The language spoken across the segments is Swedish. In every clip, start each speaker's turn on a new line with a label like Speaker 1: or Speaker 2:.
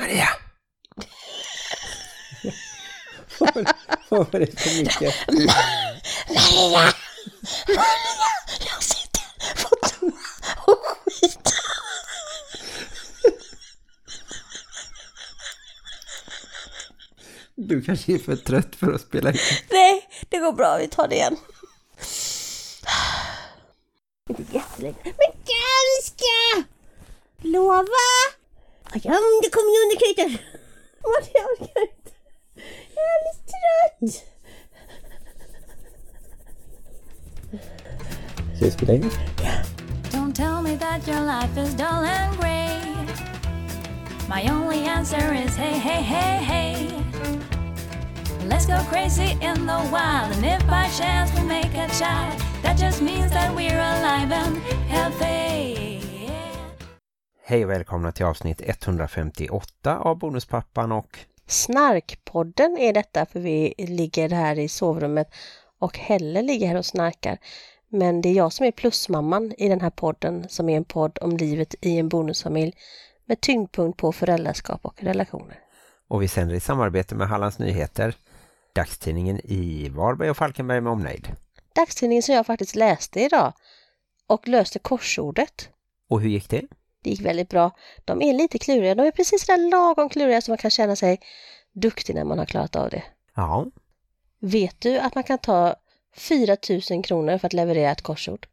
Speaker 1: Maria! Vad var det för mycket?
Speaker 2: Maria! Maria! Jag sitter på toa och skiter.
Speaker 1: Du kanske är för trött för att spela in.
Speaker 2: Nej, det går bra. Vi tar det igen. Ja, det kommer ju under knyten. Jag orkar inte. Jag är alldeles trött.
Speaker 1: Ska vi spela in?
Speaker 3: Don't tell me that your life is dull and grey. My only answer is hey, hey, hey, hey. Let's go crazy in the wild, and if by chance we make a child, that just means that we're
Speaker 1: Hej och välkomna till avsnitt 158 av Bonuspappan och
Speaker 2: Snarkpodden är detta för vi ligger här i sovrummet och Helle ligger här och snarkar. Men det är jag som är plusmamman i den här podden som är en podd om livet i en bonusfamilj med tyngdpunkt på föräldraskap och relationer.
Speaker 1: och vi sänder i samarbete med Hallands Nyheter, dagstidningen i Varberg och Falkenberg med omnejd.
Speaker 2: Dagstidningen som jag faktiskt läste idag och löste korsordet.
Speaker 1: Och hur gick det?
Speaker 2: Det gick väldigt bra. De är lite kluriga. De är precis där lagom kluriga så man kan känna sig duktig när man har klarat av det.
Speaker 1: Ja,
Speaker 2: Vet du att man kan ta 4 000 kronor för att leverera ett korsord?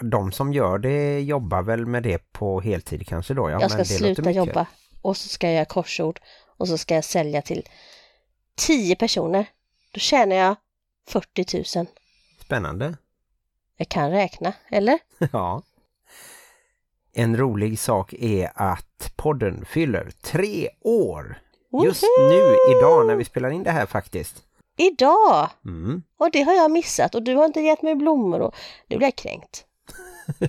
Speaker 1: de som gör det jobbar väl med det på heltid kanske då? Ja,
Speaker 2: jag ska sluta jobba och så ska jag göra korsord och så ska jag sälja till 10 personer. Då tjänar jag 40 000.
Speaker 1: Spännande.
Speaker 2: Jag kan räkna, eller?
Speaker 1: Ja. En rolig sak är att podden fyller tre år. Just
Speaker 2: Woho!
Speaker 1: nu, idag, när vi spelar in det här faktiskt.
Speaker 2: Idag!
Speaker 1: Mm.
Speaker 2: Och det har jag missat och du har inte gett mig blommor och nu blir jag kränkt.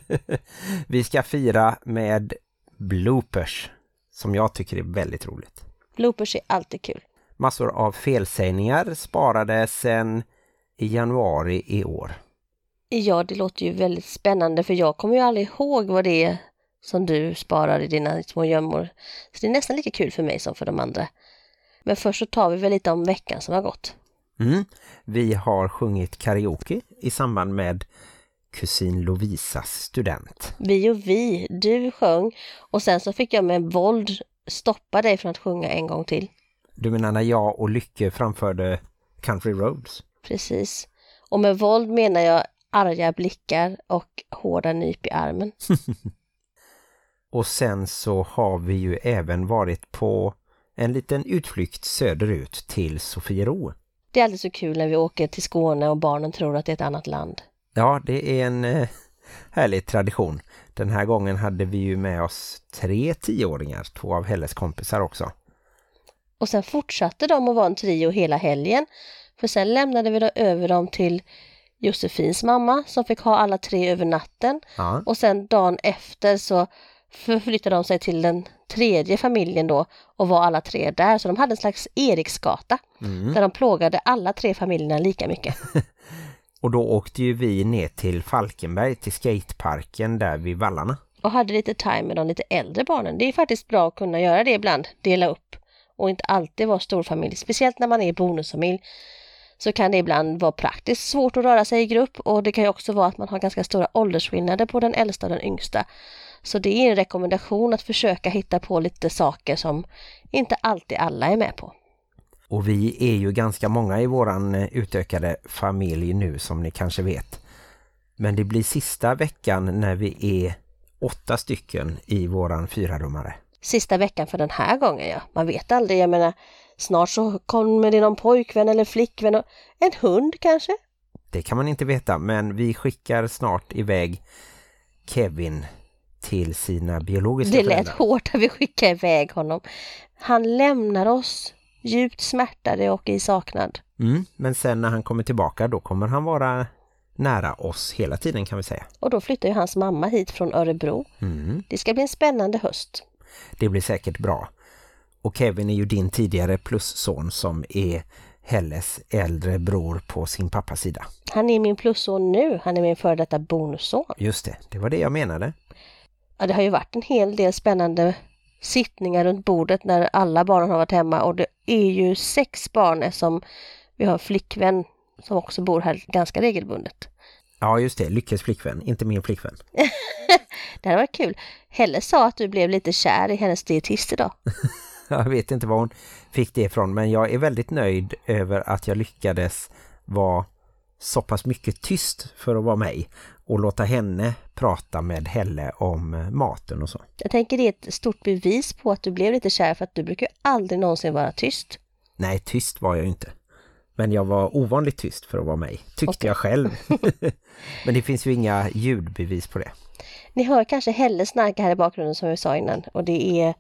Speaker 1: Vi ska fira med bloopers, som jag tycker är väldigt roligt.
Speaker 2: Bloopers är alltid kul.
Speaker 1: Massor av felsägningar sparade sedan i januari i år.
Speaker 2: Ja, det låter ju väldigt spännande för jag kommer ju aldrig ihåg vad det är som du sparar i dina små gömmor. Så det är nästan lika kul för mig som för de andra. Men först så tar vi väl lite om veckan som har gått.
Speaker 1: Mm. Vi har sjungit karaoke i samband med kusin Lovisas student.
Speaker 2: Vi och vi, du sjöng och sen så fick jag med våld stoppa dig från att sjunga en gång till.
Speaker 1: Du menar när jag och Lycke framförde Country Roads?
Speaker 2: Precis. Och med våld menar jag arga blickar och hårda nyp i armen.
Speaker 1: Och sen så har vi ju även varit på en liten utflykt söderut till Sofiero.
Speaker 2: Det är alltid så kul när vi åker till Skåne och barnen tror att det är ett annat land.
Speaker 1: Ja, det är en eh, härlig tradition. Den här gången hade vi ju med oss tre tioåringar, två av Helles kompisar också.
Speaker 2: Och sen fortsatte de att vara en trio hela helgen. För sen lämnade vi då över dem till Josefins mamma som fick ha alla tre över natten.
Speaker 1: Ja,
Speaker 2: Och sen dagen efter så förflyttade de sig till den tredje familjen då och var alla tre där. Så de hade en slags Eriksgata
Speaker 1: mm.
Speaker 2: där de plågade alla tre familjerna lika mycket.
Speaker 1: Och då åkte ju vi ner till Falkenberg, till skateparken där vid Vallarna.
Speaker 2: Och hade lite time med de lite äldre barnen. Det är faktiskt bra att kunna göra det ibland, dela upp och inte alltid vara storfamilj. Speciellt när man är bonusfamilj så kan det ibland vara praktiskt svårt att röra sig i grupp och det kan ju också vara att man har ganska stora åldersskillnader på den äldsta och den yngsta. Så det är en rekommendation att försöka hitta på lite saker som inte alltid alla är med på.
Speaker 1: Och vi är ju ganska många i våran eh, utökade familj nu som ni kanske vet. Men det blir sista veckan när vi är åtta stycken i våran fyrarummare.
Speaker 2: Sista veckan för den här gången, ja. Man vet aldrig, jag menar snart så kommer det någon pojkvän eller flickvän och en hund kanske?
Speaker 1: Det kan man inte veta men vi skickar snart iväg Kevin till sina biologiska
Speaker 2: Det lät
Speaker 1: föräldrar.
Speaker 2: hårt att vi skickade iväg honom. Han lämnar oss djupt smärtade och i saknad.
Speaker 1: Mm, men sen när han kommer tillbaka då kommer han vara nära oss hela tiden kan vi säga.
Speaker 2: Och då flyttar ju hans mamma hit från Örebro.
Speaker 1: Mm,
Speaker 2: Det ska bli en spännande höst.
Speaker 1: det blir säkert bra. Och Kevin är ju din tidigare plusson som är Helles äldre bror på sin pappas sida.
Speaker 2: Han är min plusson nu, han är min före detta bonusson.
Speaker 1: Just det, det var det jag menade.
Speaker 2: Ja, det har ju varit en hel del spännande sittningar runt bordet när alla barnen har varit hemma och det är ju sex barn som vi har en flickvän som också bor här ganska regelbundet.
Speaker 1: Ja just det, Lyckes flickvän, inte min flickvän.
Speaker 2: det hade varit kul. Helle sa att du blev lite kär i hennes dietist idag.
Speaker 1: jag vet inte var hon fick det ifrån men jag är väldigt nöjd över att jag lyckades vara så pass mycket tyst för att vara mig och låta henne prata med Helle om maten och så.
Speaker 2: Jag tänker det är ett stort bevis på att du blev lite kär för att du brukar aldrig någonsin vara tyst.
Speaker 1: Nej, tyst var jag inte. Men jag var ovanligt tyst för att vara mig, tyckte okay. jag själv. Men det finns ju inga ljudbevis på det.
Speaker 2: Ni hör kanske Helle snarka här i bakgrunden som vi sa innan och det är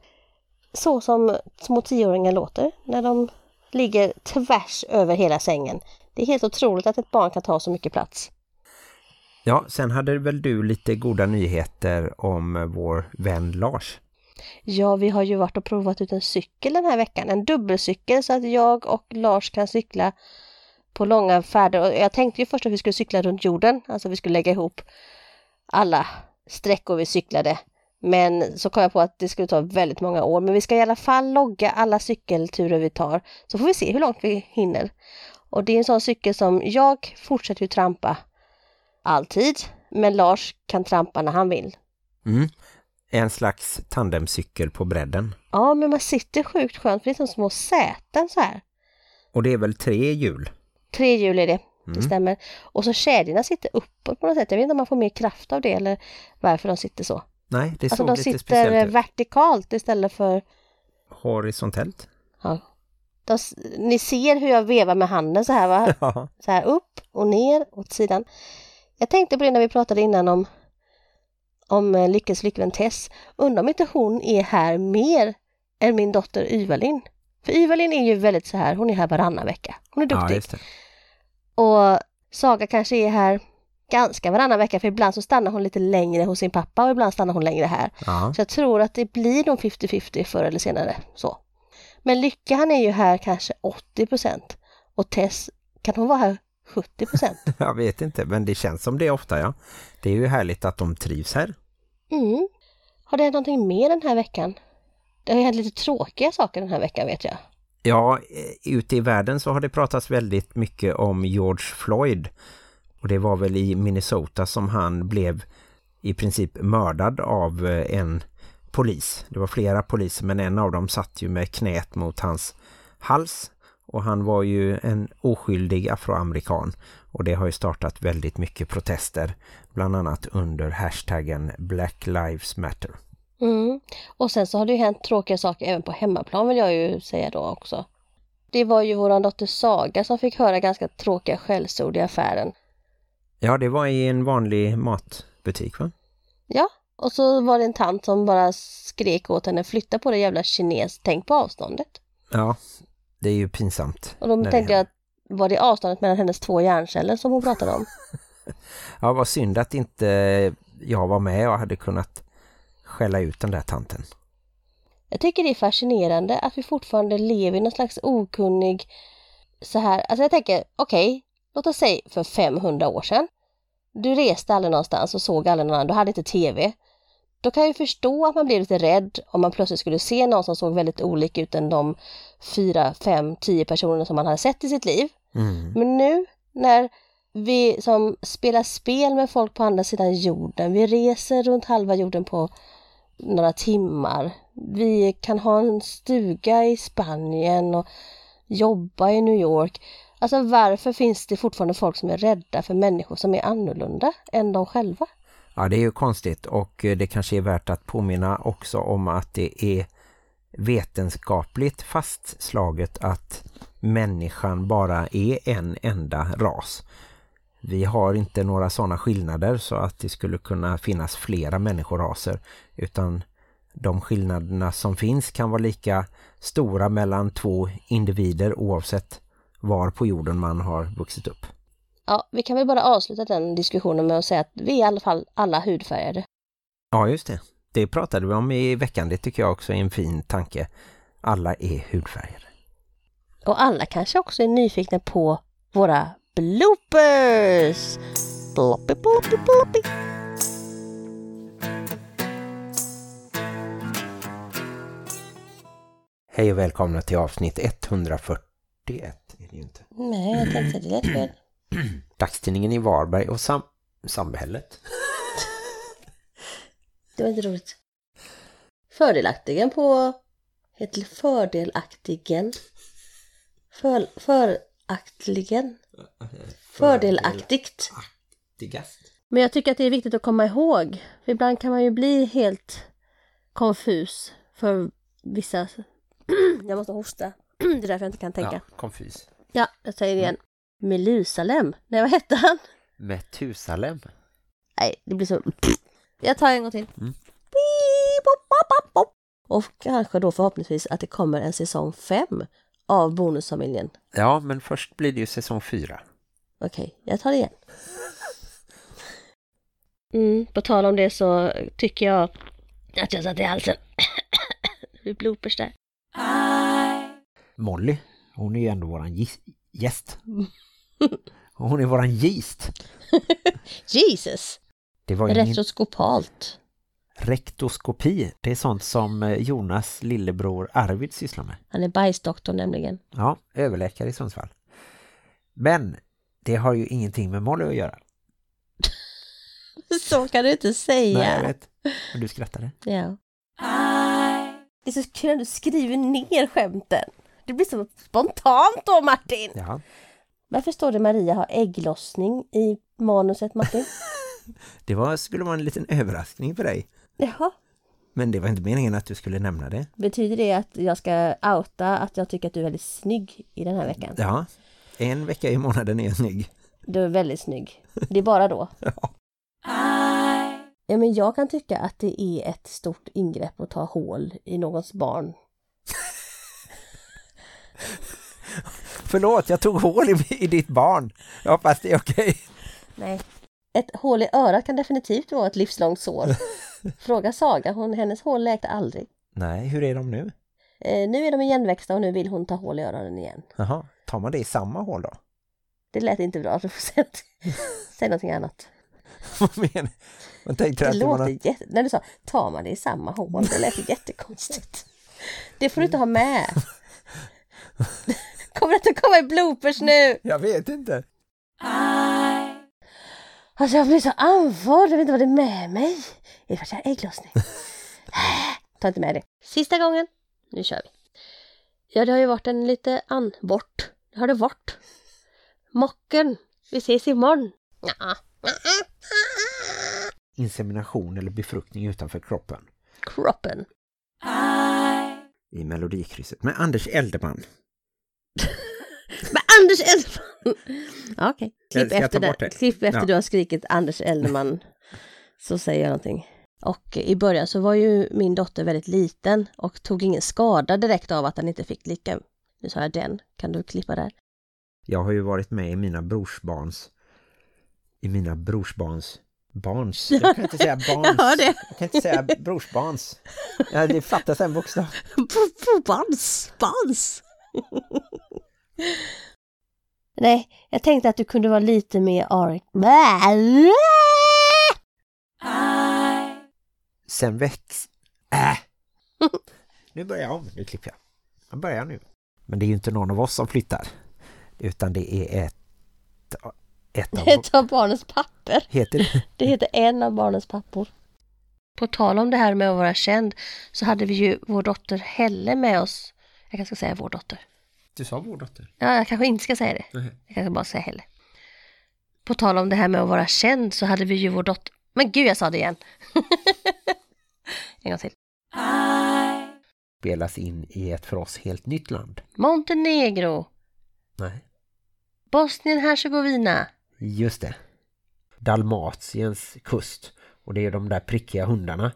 Speaker 2: så som små tioåringar låter när de ligger tvärs över hela sängen. Det är helt otroligt att ett barn kan ta så mycket plats.
Speaker 1: Ja, sen hade väl du lite goda nyheter om vår vän Lars.
Speaker 2: Ja, vi har ju varit och provat ut en cykel den här veckan. En dubbelcykel så att jag och Lars kan cykla på långa färder. Jag tänkte ju först att vi skulle cykla runt jorden. Alltså vi skulle lägga ihop alla sträckor vi cyklade. Men så kom jag på att det skulle ta väldigt många år. Men vi ska i alla fall logga alla cykelturer vi tar. Så får vi se hur långt vi hinner. Och det är en sån cykel som jag fortsätter ju trampa alltid. Men Lars kan trampa när han vill.
Speaker 1: Mm. En slags tandemcykel på bredden.
Speaker 2: Ja, men man sitter sjukt skönt för det är som små säten så här.
Speaker 1: Och det är väl tre hjul?
Speaker 2: Tre hjul är det, mm. det stämmer. Och så kedjorna sitter uppåt på något sätt. Jag vet inte om man får mer kraft av det eller varför de sitter så.
Speaker 1: Nej, det
Speaker 2: alltså,
Speaker 1: såg
Speaker 2: de
Speaker 1: lite
Speaker 2: sitter
Speaker 1: speciellt ut.
Speaker 2: vertikalt istället för...
Speaker 1: Horisontellt?
Speaker 2: Ja. De, ni ser hur jag vevar med handen så här va?
Speaker 1: Ja.
Speaker 2: Så här upp och ner åt sidan. Jag tänkte på det när vi pratade innan om om eh, Lyckes flickvän Tess. Undrar om inte hon är här mer än min dotter Yvalin. För Yvalin är ju väldigt så här, hon är här varannan vecka. Hon är duktig.
Speaker 1: Ja,
Speaker 2: och Saga kanske är här ganska varannan vecka för ibland så stannar hon lite längre hos sin pappa och ibland stannar hon längre här.
Speaker 1: Ja.
Speaker 2: Så jag tror att det blir nog 50-50 förr eller senare. så. Men Lycka han är ju här kanske 80% och Tess, kan hon vara här 70%
Speaker 1: Jag vet inte, men det känns som det ofta, ja. Det är ju härligt att de trivs här.
Speaker 2: Mm. Har det hänt någonting mer den här veckan? Det har hänt lite tråkiga saker den här veckan vet jag.
Speaker 1: Ja, eh, ute i världen så har det pratats väldigt mycket om George Floyd. Och det var väl i Minnesota som han blev i princip mördad av eh, en polis. Det var flera poliser men en av dem satt ju med knät mot hans hals. Och han var ju en oskyldig afroamerikan och det har ju startat väldigt mycket protester bland annat under hashtaggen Black Lives Matter.
Speaker 2: Mm. Och sen så har det ju hänt tråkiga saker även på hemmaplan vill jag ju säga då också. Det var ju våran dotter Saga som fick höra ganska tråkiga skällsord i affären.
Speaker 1: Ja, det var i en vanlig matbutik va?
Speaker 2: Ja, och så var det en tant som bara skrek åt henne flytta på det jävla kines, tänk på avståndet.
Speaker 1: Ja, det är ju pinsamt.
Speaker 2: Och då tänkte jag, var det avståndet mellan hennes två hjärnceller som hon pratade om?
Speaker 1: ja, vad synd att inte jag var med och hade kunnat skälla ut den där tanten.
Speaker 2: Jag tycker det är fascinerande att vi fortfarande lever i någon slags okunnig så här. Alltså jag tänker, okej, okay, låt oss säga för 500 år sedan. Du reste aldrig någonstans och såg aldrig någon annan, du hade inte tv. Då kan jag ju förstå att man blir lite rädd om man plötsligt skulle se någon som såg väldigt olik ut än de fyra, fem, tio personer som man hade sett i sitt liv.
Speaker 1: Mm.
Speaker 2: Men nu när vi som spelar spel med folk på andra sidan jorden, vi reser runt halva jorden på några timmar. Vi kan ha en stuga i Spanien och jobba i New York. Alltså varför finns det fortfarande folk som är rädda för människor som är annorlunda än de själva?
Speaker 1: Ja, det är ju konstigt och eh, det kanske är värt att påminna också om att det är vetenskapligt fastslaget att människan bara är en enda ras. Vi har inte några sådana skillnader så att det skulle kunna finnas flera människoraser utan de skillnaderna som finns kan vara lika stora mellan två individer oavsett var på jorden man har vuxit upp.
Speaker 2: Ja, vi kan väl bara avsluta den diskussionen med att säga att vi är i alla fall alla hudfärgade.
Speaker 1: Ja, just det. Det pratade vi om i veckan. Det tycker jag också är en fin tanke. Alla är hudfärgade.
Speaker 2: Och alla kanske också är nyfikna på våra bloopers! Ploppy, ploppy, ploppy.
Speaker 1: Hej och välkomna till avsnitt 141 är det ju inte.
Speaker 2: Nej, jag tänkte att det lät fel.
Speaker 1: Dagstidningen i Varberg och sam samhället.
Speaker 2: Det var inte roligt. Fördelaktigen på... Heter fördelaktigen? För, föraktligen? Fördelaktigt.
Speaker 1: Digast.
Speaker 2: Men jag tycker att det är viktigt att komma ihåg. För ibland kan man ju bli helt konfus för vissa... jag måste hosta. Det är därför jag inte kan tänka.
Speaker 1: Ja, konfys.
Speaker 2: Ja, jag säger det igen. Melusalem. Nej, vad hette han?
Speaker 1: Metusalem.
Speaker 2: Nej, det blir så... Jag tar en gång till.
Speaker 1: Mm.
Speaker 2: Och kanske då förhoppningsvis att det kommer en säsong fem av Bonusfamiljen.
Speaker 1: Ja, men först blir det ju säsong fyra.
Speaker 2: Okej, jag tar det igen. Mm, på tal om det så tycker jag att jag satt i halsen. det blir bloopers där.
Speaker 1: Molly, hon är ju ändå våran gäst. Hon är våran gist.
Speaker 2: Jesus!
Speaker 1: Det var
Speaker 2: Retroskopalt.
Speaker 1: rektoskopi. Det är sånt som eh, Jonas lillebror Arvid sysslar med.
Speaker 2: Han är bajsdoktor nämligen.
Speaker 1: Ja, överläkare i Sundsvall. Men det har ju ingenting med Molly att göra.
Speaker 2: Så kan du inte säga.
Speaker 1: Nej, jag vet. Men du skrattade.
Speaker 2: Ja. Det är så kul när du skriver ner skämten. Det blir så spontant då Martin.
Speaker 1: Ja,
Speaker 2: Varför står det Maria har ägglossning i manuset Martin?
Speaker 1: det var, skulle vara en liten överraskning för dig.
Speaker 2: Jaha.
Speaker 1: Men det var inte meningen att du skulle nämna det.
Speaker 2: Betyder det att jag ska outa att jag tycker att du är väldigt snygg i den här veckan?
Speaker 1: Ja, en vecka i månaden är snygg.
Speaker 2: Du är väldigt snygg. Det är bara då.
Speaker 1: Ja.
Speaker 2: Ja, men jag kan tycka att det är ett stort ingrepp att ta hål i någons barn.
Speaker 1: Förlåt, jag tog hål i, i ditt barn. Jag hoppas det är okej.
Speaker 2: Nej. Ett hål i örat kan definitivt vara ett livslångt sår. Fråga Saga, hon, hennes hål läkte aldrig.
Speaker 1: Nej, hur är de nu?
Speaker 2: Eh, nu är de igenväxta och nu vill hon ta hål i öronen igen.
Speaker 1: Jaha, tar man det i samma hål då?
Speaker 2: Det lät inte bra, du får säga, säga någonting annat.
Speaker 1: Vad menar Man tänkte
Speaker 2: Det
Speaker 1: att
Speaker 2: låter
Speaker 1: något...
Speaker 2: jätte... När du sa, tar man det i samma hål? Det lät jättekonstigt. Det får du inte ha med. Kommer det inte komma i bloopers nu?
Speaker 1: Jag vet inte.
Speaker 2: Alltså jag blir så andfådd, jag vet inte vad det är med mig. Är det för att jag har ägglossning? Ta inte med det. Sista gången. Nu kör vi. Ja, det har ju varit en lite anbort. Det har det varit. Mocken. Vi ses imorgon. Ja.
Speaker 1: Insemination eller befruktning utanför kroppen.
Speaker 2: Kroppen.
Speaker 1: I melodikrysset med Anders Eldeman.
Speaker 2: Men Anders Eldeman! Okej, klipp
Speaker 1: jag ta
Speaker 2: efter, det. klipp efter
Speaker 1: Ja.
Speaker 2: du har skrikit Anders Eldeman så säger jag någonting. Och i början så var ju min dotter väldigt liten och tog ingen skada direkt av att han inte fick lika... Nu sa jag den, kan du klippa där?
Speaker 1: Jag har ju varit med i mina brorsbarns i mina brorsbarns barns. Jag kan inte säga barns.
Speaker 2: Jag det.
Speaker 1: Jag kan inte säga brorsbarns. Ja, det fattas en bokstav.
Speaker 2: Bans, bans. Nej, jag tänkte att du kunde vara lite mer arg.
Speaker 1: Sen väx... Äh. Nu börjar jag om. Nu klipper jag. Jag börjar nu. Men det är ju inte någon av oss som flyttar. Utan det är ett... Ett av...
Speaker 2: Ett av barnens papper.
Speaker 1: Heter det?
Speaker 2: Det heter en av barnens pappor. På tal om det här med att vara känd så hade vi ju vår dotter Helle med oss. Jag kanske ska säga vår dotter.
Speaker 1: Du sa vår dotter.
Speaker 2: Ja, jag kanske inte ska säga det.
Speaker 1: Nej.
Speaker 2: Jag kanske bara säga Helle. På tal om det här med att vara känd så hade vi ju vår dotter... Men gud, jag sa det igen. en gång till.
Speaker 1: Spelas in i ett för oss helt nytt land.
Speaker 2: Montenegro.
Speaker 1: Nej.
Speaker 2: Bosnien-Hercegovina.
Speaker 1: Just det. Dalmatiens kust. Och det är de där prickiga hundarna.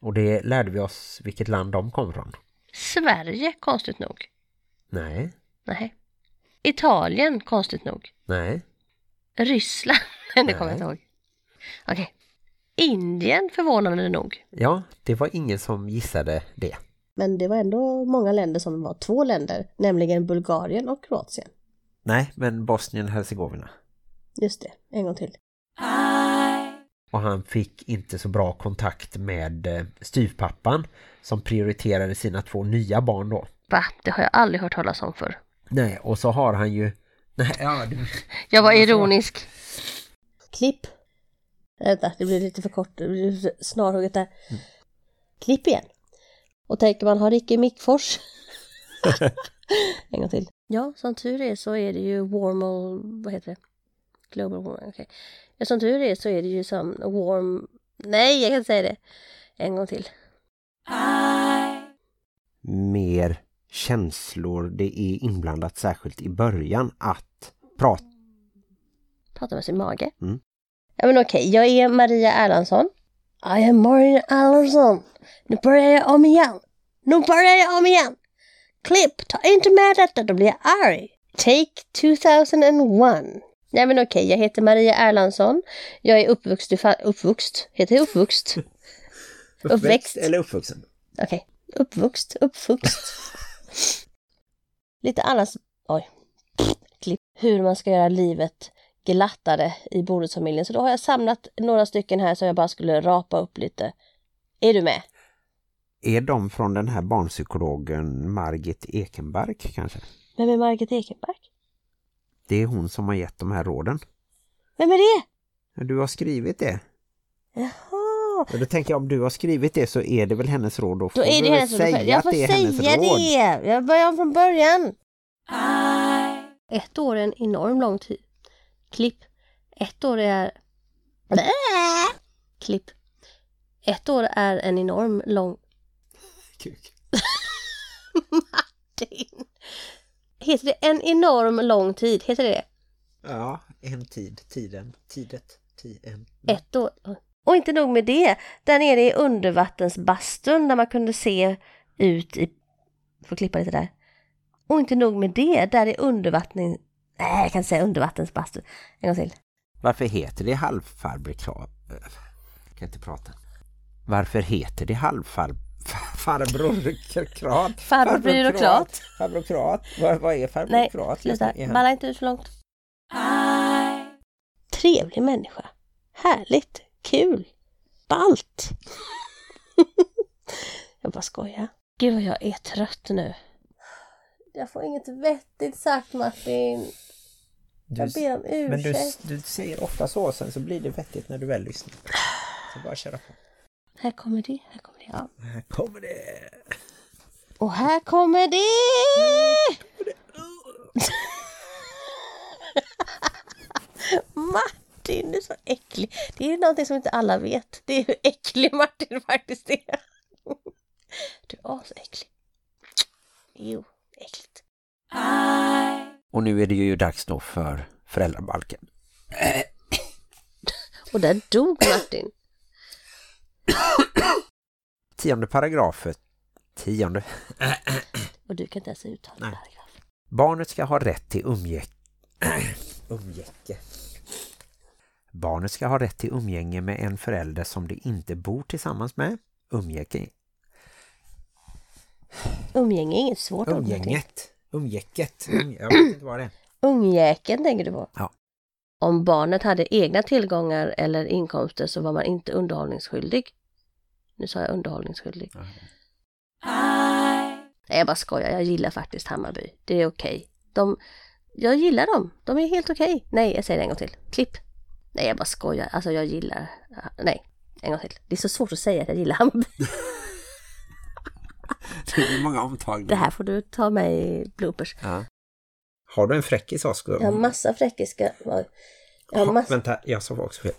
Speaker 1: Och det lärde vi oss vilket land de kom från.
Speaker 2: Sverige, konstigt nog.
Speaker 1: Nej.
Speaker 2: Nej. Italien, konstigt nog.
Speaker 1: Nej.
Speaker 2: Ryssland, det kommer jag inte
Speaker 1: Nej.
Speaker 2: ihåg. Okej. Indien, förvånande nog.
Speaker 1: Ja, det var ingen som gissade det.
Speaker 2: Men det var ändå många länder som var två länder, nämligen Bulgarien och Kroatien.
Speaker 1: Nej, men Bosnien-Hercegovina.
Speaker 2: Just det, en gång till.
Speaker 1: Och han fick inte så bra kontakt med eh, styvpappan som prioriterade sina två nya barn då.
Speaker 2: Va? Det har jag aldrig hört talas om för.
Speaker 1: Nej, och så har han ju... Nej, ja, du...
Speaker 2: Jag var ironisk. Klipp. Vänta, det blir lite för kort. Det blir snarhugget där. Klipp igen. Och tänker man, har Ricky Mickfors? en gång till. Ja, som tur är så är det ju warmal, vad heter det? Global warming, okej. Ja, som tur är så är det ju som warm... Nej, jag kan inte säga det. En gång till.
Speaker 1: mer känslor det är inblandat särskilt i början att prata.
Speaker 2: Prata med sin mage.
Speaker 1: Mm.
Speaker 2: Ja men okej, jag är Maria Erlandsson. I am Maria Erlandsson. Nu börjar jag om igen. Nu börjar jag om igen. Klipp, ta inte med detta, då blir jag arg. Take 2001. Nej men okej, jag heter Maria Erlandsson. Jag är fa- uppvuxen, heter det uppvuxt? Uppväxt.
Speaker 1: eller uppvuxen?
Speaker 2: Okej, uppvuxt, uppvuxt. Lite annars, oj, klipp, hur man ska göra livet glattare i bonusfamiljen. Så då har jag samlat några stycken här som jag bara skulle rapa upp lite. Är du med?
Speaker 1: Är de från den här barnpsykologen Margit Ekenberg kanske?
Speaker 2: Vem är Margit Ekenberg?
Speaker 1: Det är hon som har gett de här råden.
Speaker 2: Vem är det?
Speaker 1: Du har skrivit det.
Speaker 2: Jaha,
Speaker 1: Och då tänker jag om du har skrivit det så är det väl hennes råd. Då får
Speaker 2: då är det hennes råd.
Speaker 1: säga
Speaker 2: Jag
Speaker 1: att
Speaker 2: får
Speaker 1: det
Speaker 2: säga
Speaker 1: råd.
Speaker 2: det! Jag börjar om från början. Ett år är en enorm lång tid. Klipp. Ett år är... Klipp. Ett år är en enorm lång...
Speaker 1: Kuk.
Speaker 2: Martin! Heter det en enorm lång tid? Heter det det?
Speaker 1: Ja, en tid, tiden, tidet, tiden.
Speaker 2: Ett år. Och inte nog med det. Där nere i undervattensbastun där man kunde se ut i... Får klippa lite där. Och inte nog med det. Där är undervattning... Nej, jag kan inte säga undervattensbastun. En gång till.
Speaker 1: Varför heter det halvfarbrikrat? kan inte prata. Varför heter det halvfar... Farbrorkrat?
Speaker 2: Farbror byråkrat.
Speaker 1: Farbrorkrat? Vad, vad är
Speaker 2: Nej,
Speaker 1: farbrorkrat?
Speaker 2: sluta. Balla inte ut för långt. Trevlig människa. Härligt. Kul. Ballt. jag bara skojar. Gud vad jag är trött nu. Jag får inget vettigt sagt Martin.
Speaker 1: Du,
Speaker 2: Jag ber om ursäkt.
Speaker 1: men du, du säger ofta så, sen så blir det vettigt när du väl lyssnar. Så bara köra på.
Speaker 2: Här kommer det, här kommer det. Ja.
Speaker 1: Här kommer det!
Speaker 2: Och här kommer det! Martin, du är så äcklig. Det är någonting som inte alla vet. Det är hur äcklig Martin faktiskt är. Du är så äcklig. Jo, äckligt.
Speaker 1: Och nu är det ju dags då för föräldrabalken.
Speaker 2: Och där dog Martin.
Speaker 1: Tionde paragrafen. Tionde.
Speaker 2: Och du kan inte ens uttala
Speaker 1: Nej.
Speaker 2: paragrafen.
Speaker 1: Barnet ska ha rätt till umgänge. umgänge. Barnet ska ha rätt till umgänge med en förälder som det inte bor tillsammans med. Umgänge.
Speaker 2: Umgänge är inget svårt.
Speaker 1: Umgänget. Umgäcket. Um, jag vet inte vad det är.
Speaker 2: Ungjäkeln tänker du på?
Speaker 1: Ja.
Speaker 2: Om barnet hade egna tillgångar eller inkomster så var man inte underhållningsskyldig. Nu sa jag underhållningsskyldig. Nej, jag bara skojar. Jag gillar faktiskt Hammarby. Det är okej. De, jag gillar dem. De är helt okej. Nej, jag säger det en gång till. Klipp. Nej, jag bara skojar. Alltså jag gillar... Nej, en gång till. Det är så svårt att säga att jag gillar Hammarby.
Speaker 1: Det är många omtagningar.
Speaker 2: Det här får du ta med i bloopers.
Speaker 1: Ja. Har du en fräckis, Oskar?
Speaker 2: Jag har massa fräckiska... Jag har
Speaker 1: Ha,
Speaker 2: massa...
Speaker 1: Vänta, jag sa också fel.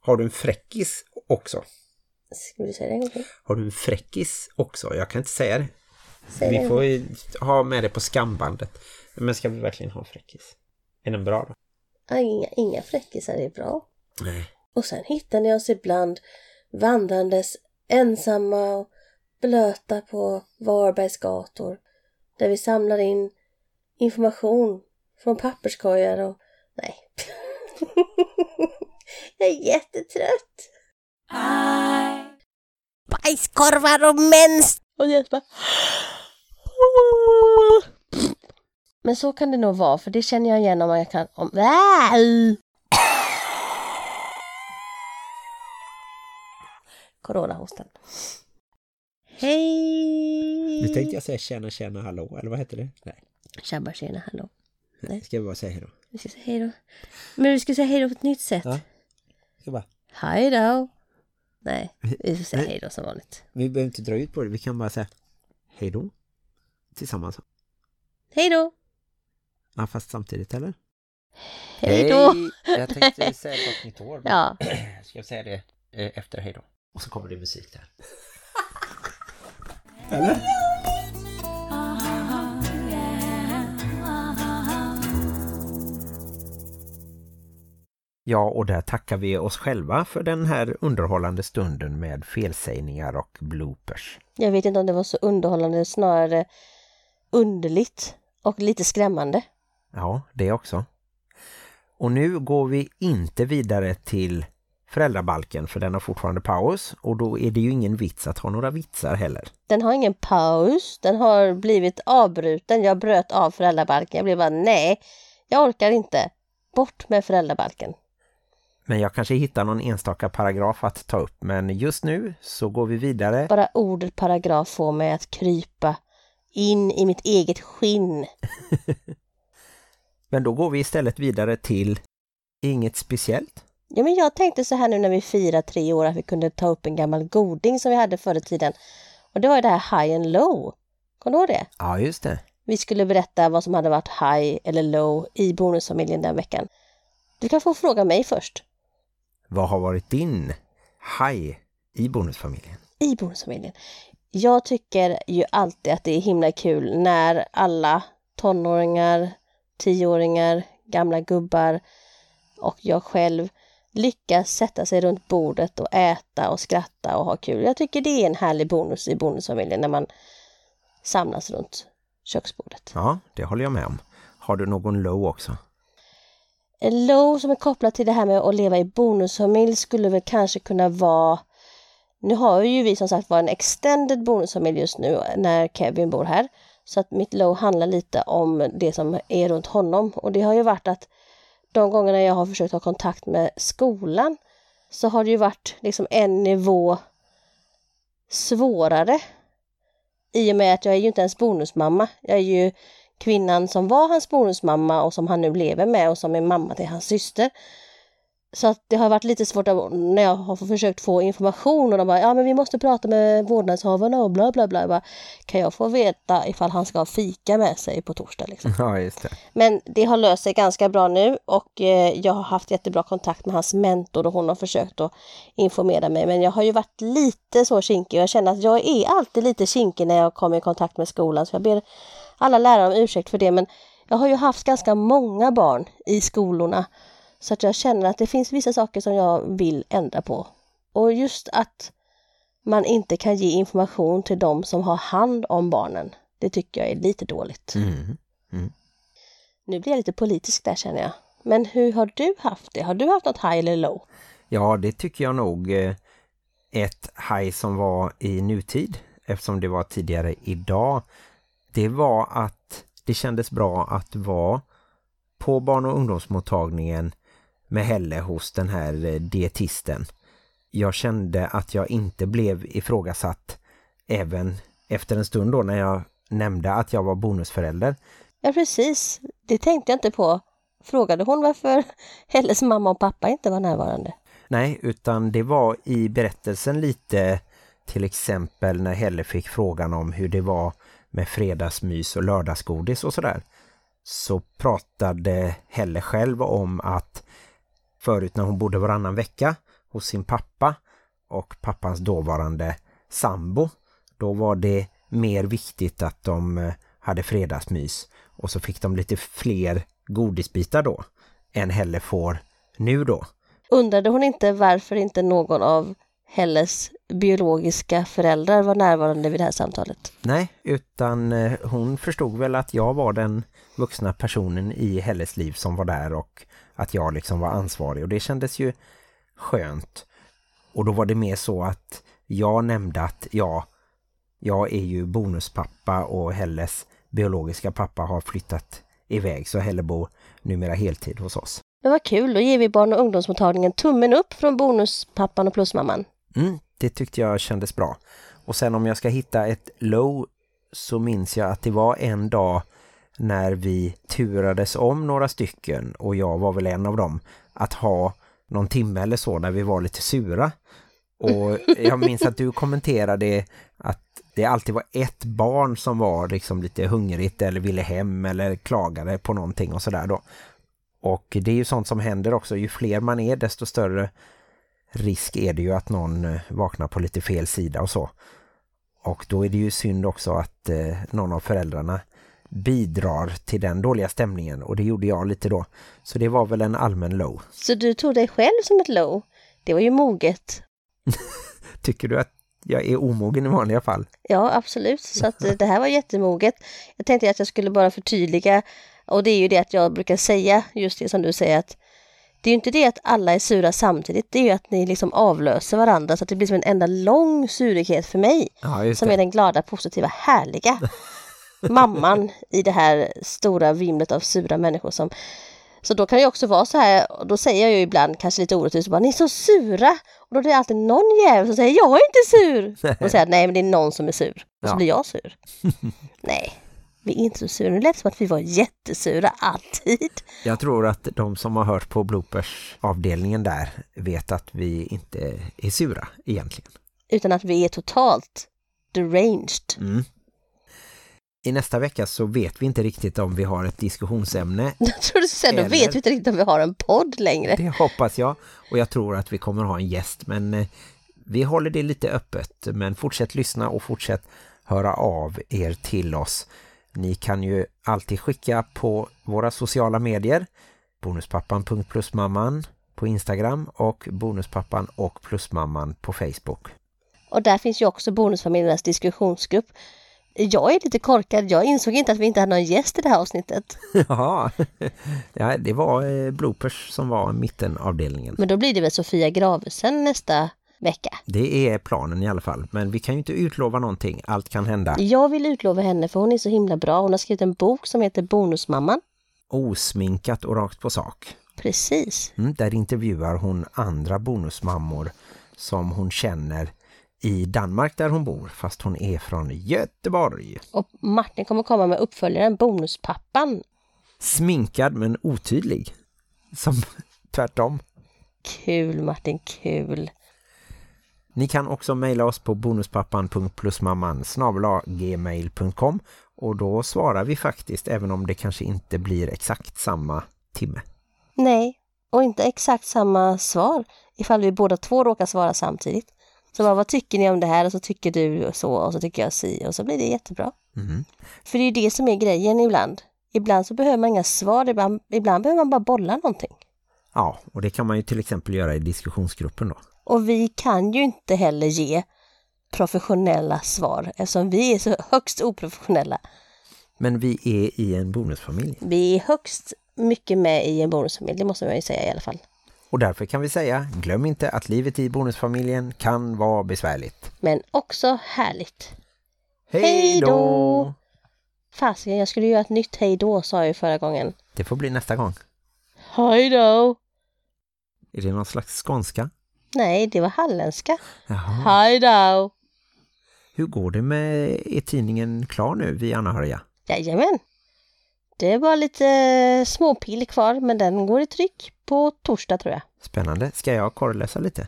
Speaker 1: Har du en fräckis också?
Speaker 2: Ska du säga det en gång?
Speaker 1: Har du en fräckis också? Jag kan inte säga det.
Speaker 2: Säg det
Speaker 1: Vi
Speaker 2: gång
Speaker 1: får ju ha med det på skambandet. Men ska vi verkligen ha en fräckis? Är den bra då?
Speaker 2: Inga, inga fräckisar är bra.
Speaker 1: Nej.
Speaker 2: Och sen hittar ni oss ibland vandrandes ensamma och blöta på Varbergs gator. Där vi samlar in information från papperskorgar och... Nej. Jag är jättetrött. Bajskorvar och mens! Och jag bara... Men så kan det nog vara, för det känner jag igen om jag kan... Om... Coronahostan. Hej!
Speaker 1: Nu tänkte jag säga tjena, tjena, hallå. Eller vad heter det? Nej,
Speaker 2: Tjabba, tjena, hallå. Nej.
Speaker 1: ska vi bara säga hej då?
Speaker 2: Vi ska säga hej då. Men vi ska säga hej då på ett nytt sätt.
Speaker 1: Ja. Ska bara...
Speaker 2: Hej då! Nej, vi ska säga hej då som vanligt.
Speaker 1: Vi behöver inte dra ut på det. Vi kan bara säga hej då. Tillsammans.
Speaker 2: Hej då!
Speaker 1: Ja, fast samtidigt, eller?
Speaker 2: Hej då!
Speaker 1: Jag tänkte säga gott nytt år.
Speaker 2: Ja,
Speaker 1: Ska jag säga det eh, efter hej då? Och så kommer det musik där. Ja, och där tackar vi oss själva för den här underhållande stunden med felsägningar och bloopers.
Speaker 2: jag vet inte om det var så underhållande, snarare underligt och lite skrämmande.
Speaker 1: Ja, det också. Och nu går vi inte vidare till föräldrabalken för den har fortfarande paus och då är det ju ingen vits att ha några vitsar heller.
Speaker 2: Den har ingen paus, den har blivit avbruten. Jag bröt av föräldrabalken. Jag blev bara nej, jag orkar inte. Bort med föräldrabalken.
Speaker 1: Men jag kanske hittar någon enstaka paragraf att ta upp men just nu så går vi vidare.
Speaker 2: Bara ordet paragraf får mig att krypa in i mitt eget skinn.
Speaker 1: Men då går vi istället vidare till inget speciellt.
Speaker 2: Ja, men jag tänkte så här nu när vi firar tre år att vi kunde ta upp en gammal goding som vi hade förr i tiden. Och det var ju det här high and low. Kommer du ihåg det?
Speaker 1: Ja, just det.
Speaker 2: Vi skulle berätta vad som hade varit high eller low i bonusfamiljen den veckan. Du kan få fråga mig först.
Speaker 1: Vad har varit din haj i bonusfamiljen?
Speaker 2: I bonusfamiljen. Jag tycker ju alltid att det är himla kul när alla tonåringar, tioåringar, gamla gubbar och jag själv lyckas sätta sig runt bordet och äta och skratta och ha kul. Jag tycker det är en härlig bonus i bonusfamiljen när man samlas runt köksbordet.
Speaker 1: Ja, det håller jag med om. Har du någon low också?
Speaker 2: En low som är kopplad till det här med att leva i bonusfamilj skulle väl kanske kunna vara Nu har ju vi som sagt var en extended bonusfamilj just nu när Kevin bor här. Så att mitt low handlar lite om det som är runt honom och det har ju varit att de gångerna jag har försökt ha kontakt med skolan så har det ju varit liksom en nivå svårare. I och med att jag är ju inte ens bonusmamma. Jag är ju kvinnan som var hans bonusmamma och som han nu lever med och som är mamma till hans syster. Så att det har varit lite svårt att, när jag har försökt få information och de bara, ja men vi måste prata med vårdnadshavarna och bla bla bla. Bara, kan jag få veta ifall han ska ha fika med sig på torsdag liksom?
Speaker 1: Ja, det.
Speaker 2: Men det har löst sig ganska bra nu och eh, jag har haft jättebra kontakt med hans mentor och hon har försökt att informera mig. Men jag har ju varit lite så kinkig och jag känner att jag är alltid lite kinkig när jag kommer i kontakt med skolan. Så jag ber alla lärare om ursäkt för det. Men jag har ju haft ganska många barn i skolorna. Så att jag känner att det finns vissa saker som jag vill ändra på. Och just att man inte kan ge information till de som har hand om barnen. Det tycker jag är lite dåligt.
Speaker 1: Mm.
Speaker 2: Nu blir jag lite politisk där känner jag. Men hur har du haft det? Har du haft något high eller low?
Speaker 1: Ja, det tycker jag nog eh, ett haj som var i nutid eftersom det var tidigare idag. Det var att det kändes bra att vara på barn- och ungdomsmottagningen med Helle hos den här eh, dietisten. Jag kände att jag inte blev ifrågasatt även efter en stund då när jag nämnde att jag var bonusförälder.
Speaker 2: Ja precis, det tänkte jag inte på. Frågade hon varför Helles mamma och pappa inte var närvarande?
Speaker 1: Nej, utan det var i berättelsen lite till exempel när Helle fick frågan om hur det var med fredagsmys och lördagsgodis och sådär. Så pratade Helle själv om att förut när hon bodde varannan vecka hos sin pappa och pappans dåvarande sambo, då var det mer viktigt att de eh, hade fredagsmys och så fick de lite fler godisbitar då än Helle får nu då.
Speaker 2: Undrade hon inte varför inte någon av Helles biologiska föräldrar var närvarande vid det här samtalet?
Speaker 1: Nej, utan eh, hon förstod väl att jag var den vuxna personen i Helles liv som var där och att jag liksom var ansvarig och det kändes ju skönt. Och då var det mer så att jag nämnde att ja, jag är ju bonuspappa och Helles biologiska pappa har flyttat iväg så Helle bor numera heltid hos oss.
Speaker 2: Det var kul, då ger vi barn- och ungdomsmottagningen tummen upp från bonuspappan och plusmamman.
Speaker 1: Mm, det tyckte jag kändes bra. Och sen om jag ska hitta ett low så minns jag att det var en dag när vi turades om några stycken och jag var väl en av dem att ha någon timme eller så när vi var lite sura. Och jag minns att du kommenterade att det alltid var ett barn som var liksom lite hungrigt eller ville hem eller klagade på någonting och sådär då. Och det är ju sånt som händer också. Ju fler man är desto större risk är det ju att någon eh, vaknar på lite fel sida och så. Och då är det ju synd också att eh, någon av föräldrarna bidrar till den dåliga stämningen och det gjorde jag lite då. Så det var väl en allmän low.
Speaker 2: Så du tog dig själv som ett low? Det var ju moget.
Speaker 1: Tycker du att jag är omogen i vanliga fall?
Speaker 2: Ja, absolut. Så att eh, det här var jättemoget. Jag tänkte att jag skulle bara förtydliga och det är ju det att jag brukar säga just det som du säger att det är ju inte det att alla är sura samtidigt, det är ju att ni liksom avlöser varandra så att det blir som en enda lång surighet för mig.
Speaker 1: Ja,
Speaker 2: som är den glada, positiva, härliga mamman i det här stora vimlet av sura människor som så då kan det också vara så här, och då säger jag ju ibland kanske lite orättvist, bara, ni är så sura. Och då är det alltid någon jävel som säger, jag är inte sur. Och säger nej men det är någon som är sur. Och så
Speaker 1: Ja.
Speaker 2: blir jag sur. nej, vi är inte så sura. Nu lät det som att vi var jättesura alltid.
Speaker 1: Jag tror att de som har hört på bloopers-avdelningen där vet att vi inte är sura egentligen.
Speaker 2: Utan att vi är totalt deranged.
Speaker 1: Mm. I nästa vecka så vet vi inte riktigt om vi har ett diskussionsämne.
Speaker 2: Jag tror du då
Speaker 1: Eller-
Speaker 2: vet vi inte riktigt om vi har en podd längre.
Speaker 1: Det hoppas jag. Och jag tror att vi kommer ha en gäst. Men eh, vi håller det lite öppet. Men fortsätt lyssna och fortsätt höra av er till oss. Ni kan ju alltid skicka på våra sociala medier. Bonuspappan.plusmamman på Instagram och Bonuspappan och Plusmamman på Facebook.
Speaker 2: Och där finns ju också Bonusfamiljernas diskussionsgrupp. Jag är lite korkad, jag insåg inte att vi inte hade någon gäst i det här avsnittet.
Speaker 1: Ja, ja det var eh, bloopers som var mittenavdelningen.
Speaker 2: Men då blir det väl Sofia Gravesen nästa vecka.
Speaker 1: Det är planen i alla fall. Men vi kan ju inte utlova någonting. Allt kan hända.
Speaker 2: Jag vill utlova henne för hon är så himla bra. Hon har skrivit en bok som heter Bonusmamman.
Speaker 1: Osminkat och rakt på sak.
Speaker 2: Precis.
Speaker 1: Mm, där intervjuar hon andra bonusmammor som hon känner i Danmark där hon bor. Fast hon är från Göteborg.
Speaker 2: Och Martin kommer komma med uppföljaren Bonuspappan.
Speaker 1: Sminkad men otydlig. Som tvärtom.
Speaker 2: Kul Martin, kul.
Speaker 1: Ni kan också mejla oss på bonuspappan.plusmamman gmail.com och då svarar vi faktiskt även om det kanske inte blir exakt samma timme.
Speaker 2: Nej, och inte exakt samma svar ifall vi båda två råkar svara samtidigt. Så bara, vad tycker ni om det här? Och så tycker du så och så tycker jag si och så blir det jättebra.
Speaker 1: Mhm.
Speaker 2: För det är ju det som är grejen ibland. Ibland så behöver man inga svar, ibland, ibland behöver man bara bolla någonting.
Speaker 1: Ja, och det kan man ju till exempel göra i diskussionsgruppen då.
Speaker 2: Och vi kan ju inte heller ge professionella svar eftersom vi är så högst oprofessionella.
Speaker 1: Men vi är i en bonusfamilj.
Speaker 2: Vi är högst mycket med i en bonusfamilj, det måste man ju säga i alla fall.
Speaker 1: Och därför kan vi säga, glöm inte att livet i bonusfamiljen kan vara besvärligt.
Speaker 2: Men också härligt. Hej
Speaker 1: då!
Speaker 2: då! Fasiken, jag skulle göra ett nytt hej då sa jag ju förra gången.
Speaker 1: Det får bli nästa gång.
Speaker 2: Hej då!
Speaker 1: Är det någon slags skånska?
Speaker 2: Nej, det var halländska.
Speaker 1: Jaha.
Speaker 2: Hej då!
Speaker 1: Hur går det med är tidningen klar nu, vi anhöriga?
Speaker 2: Jajamän. Det är bara lite småpill kvar, men den går i tryck på torsdag tror jag.
Speaker 1: Spännande. Ska jag korrläsa lite?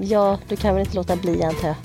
Speaker 2: Ja, du kan väl inte låta bli antar jag.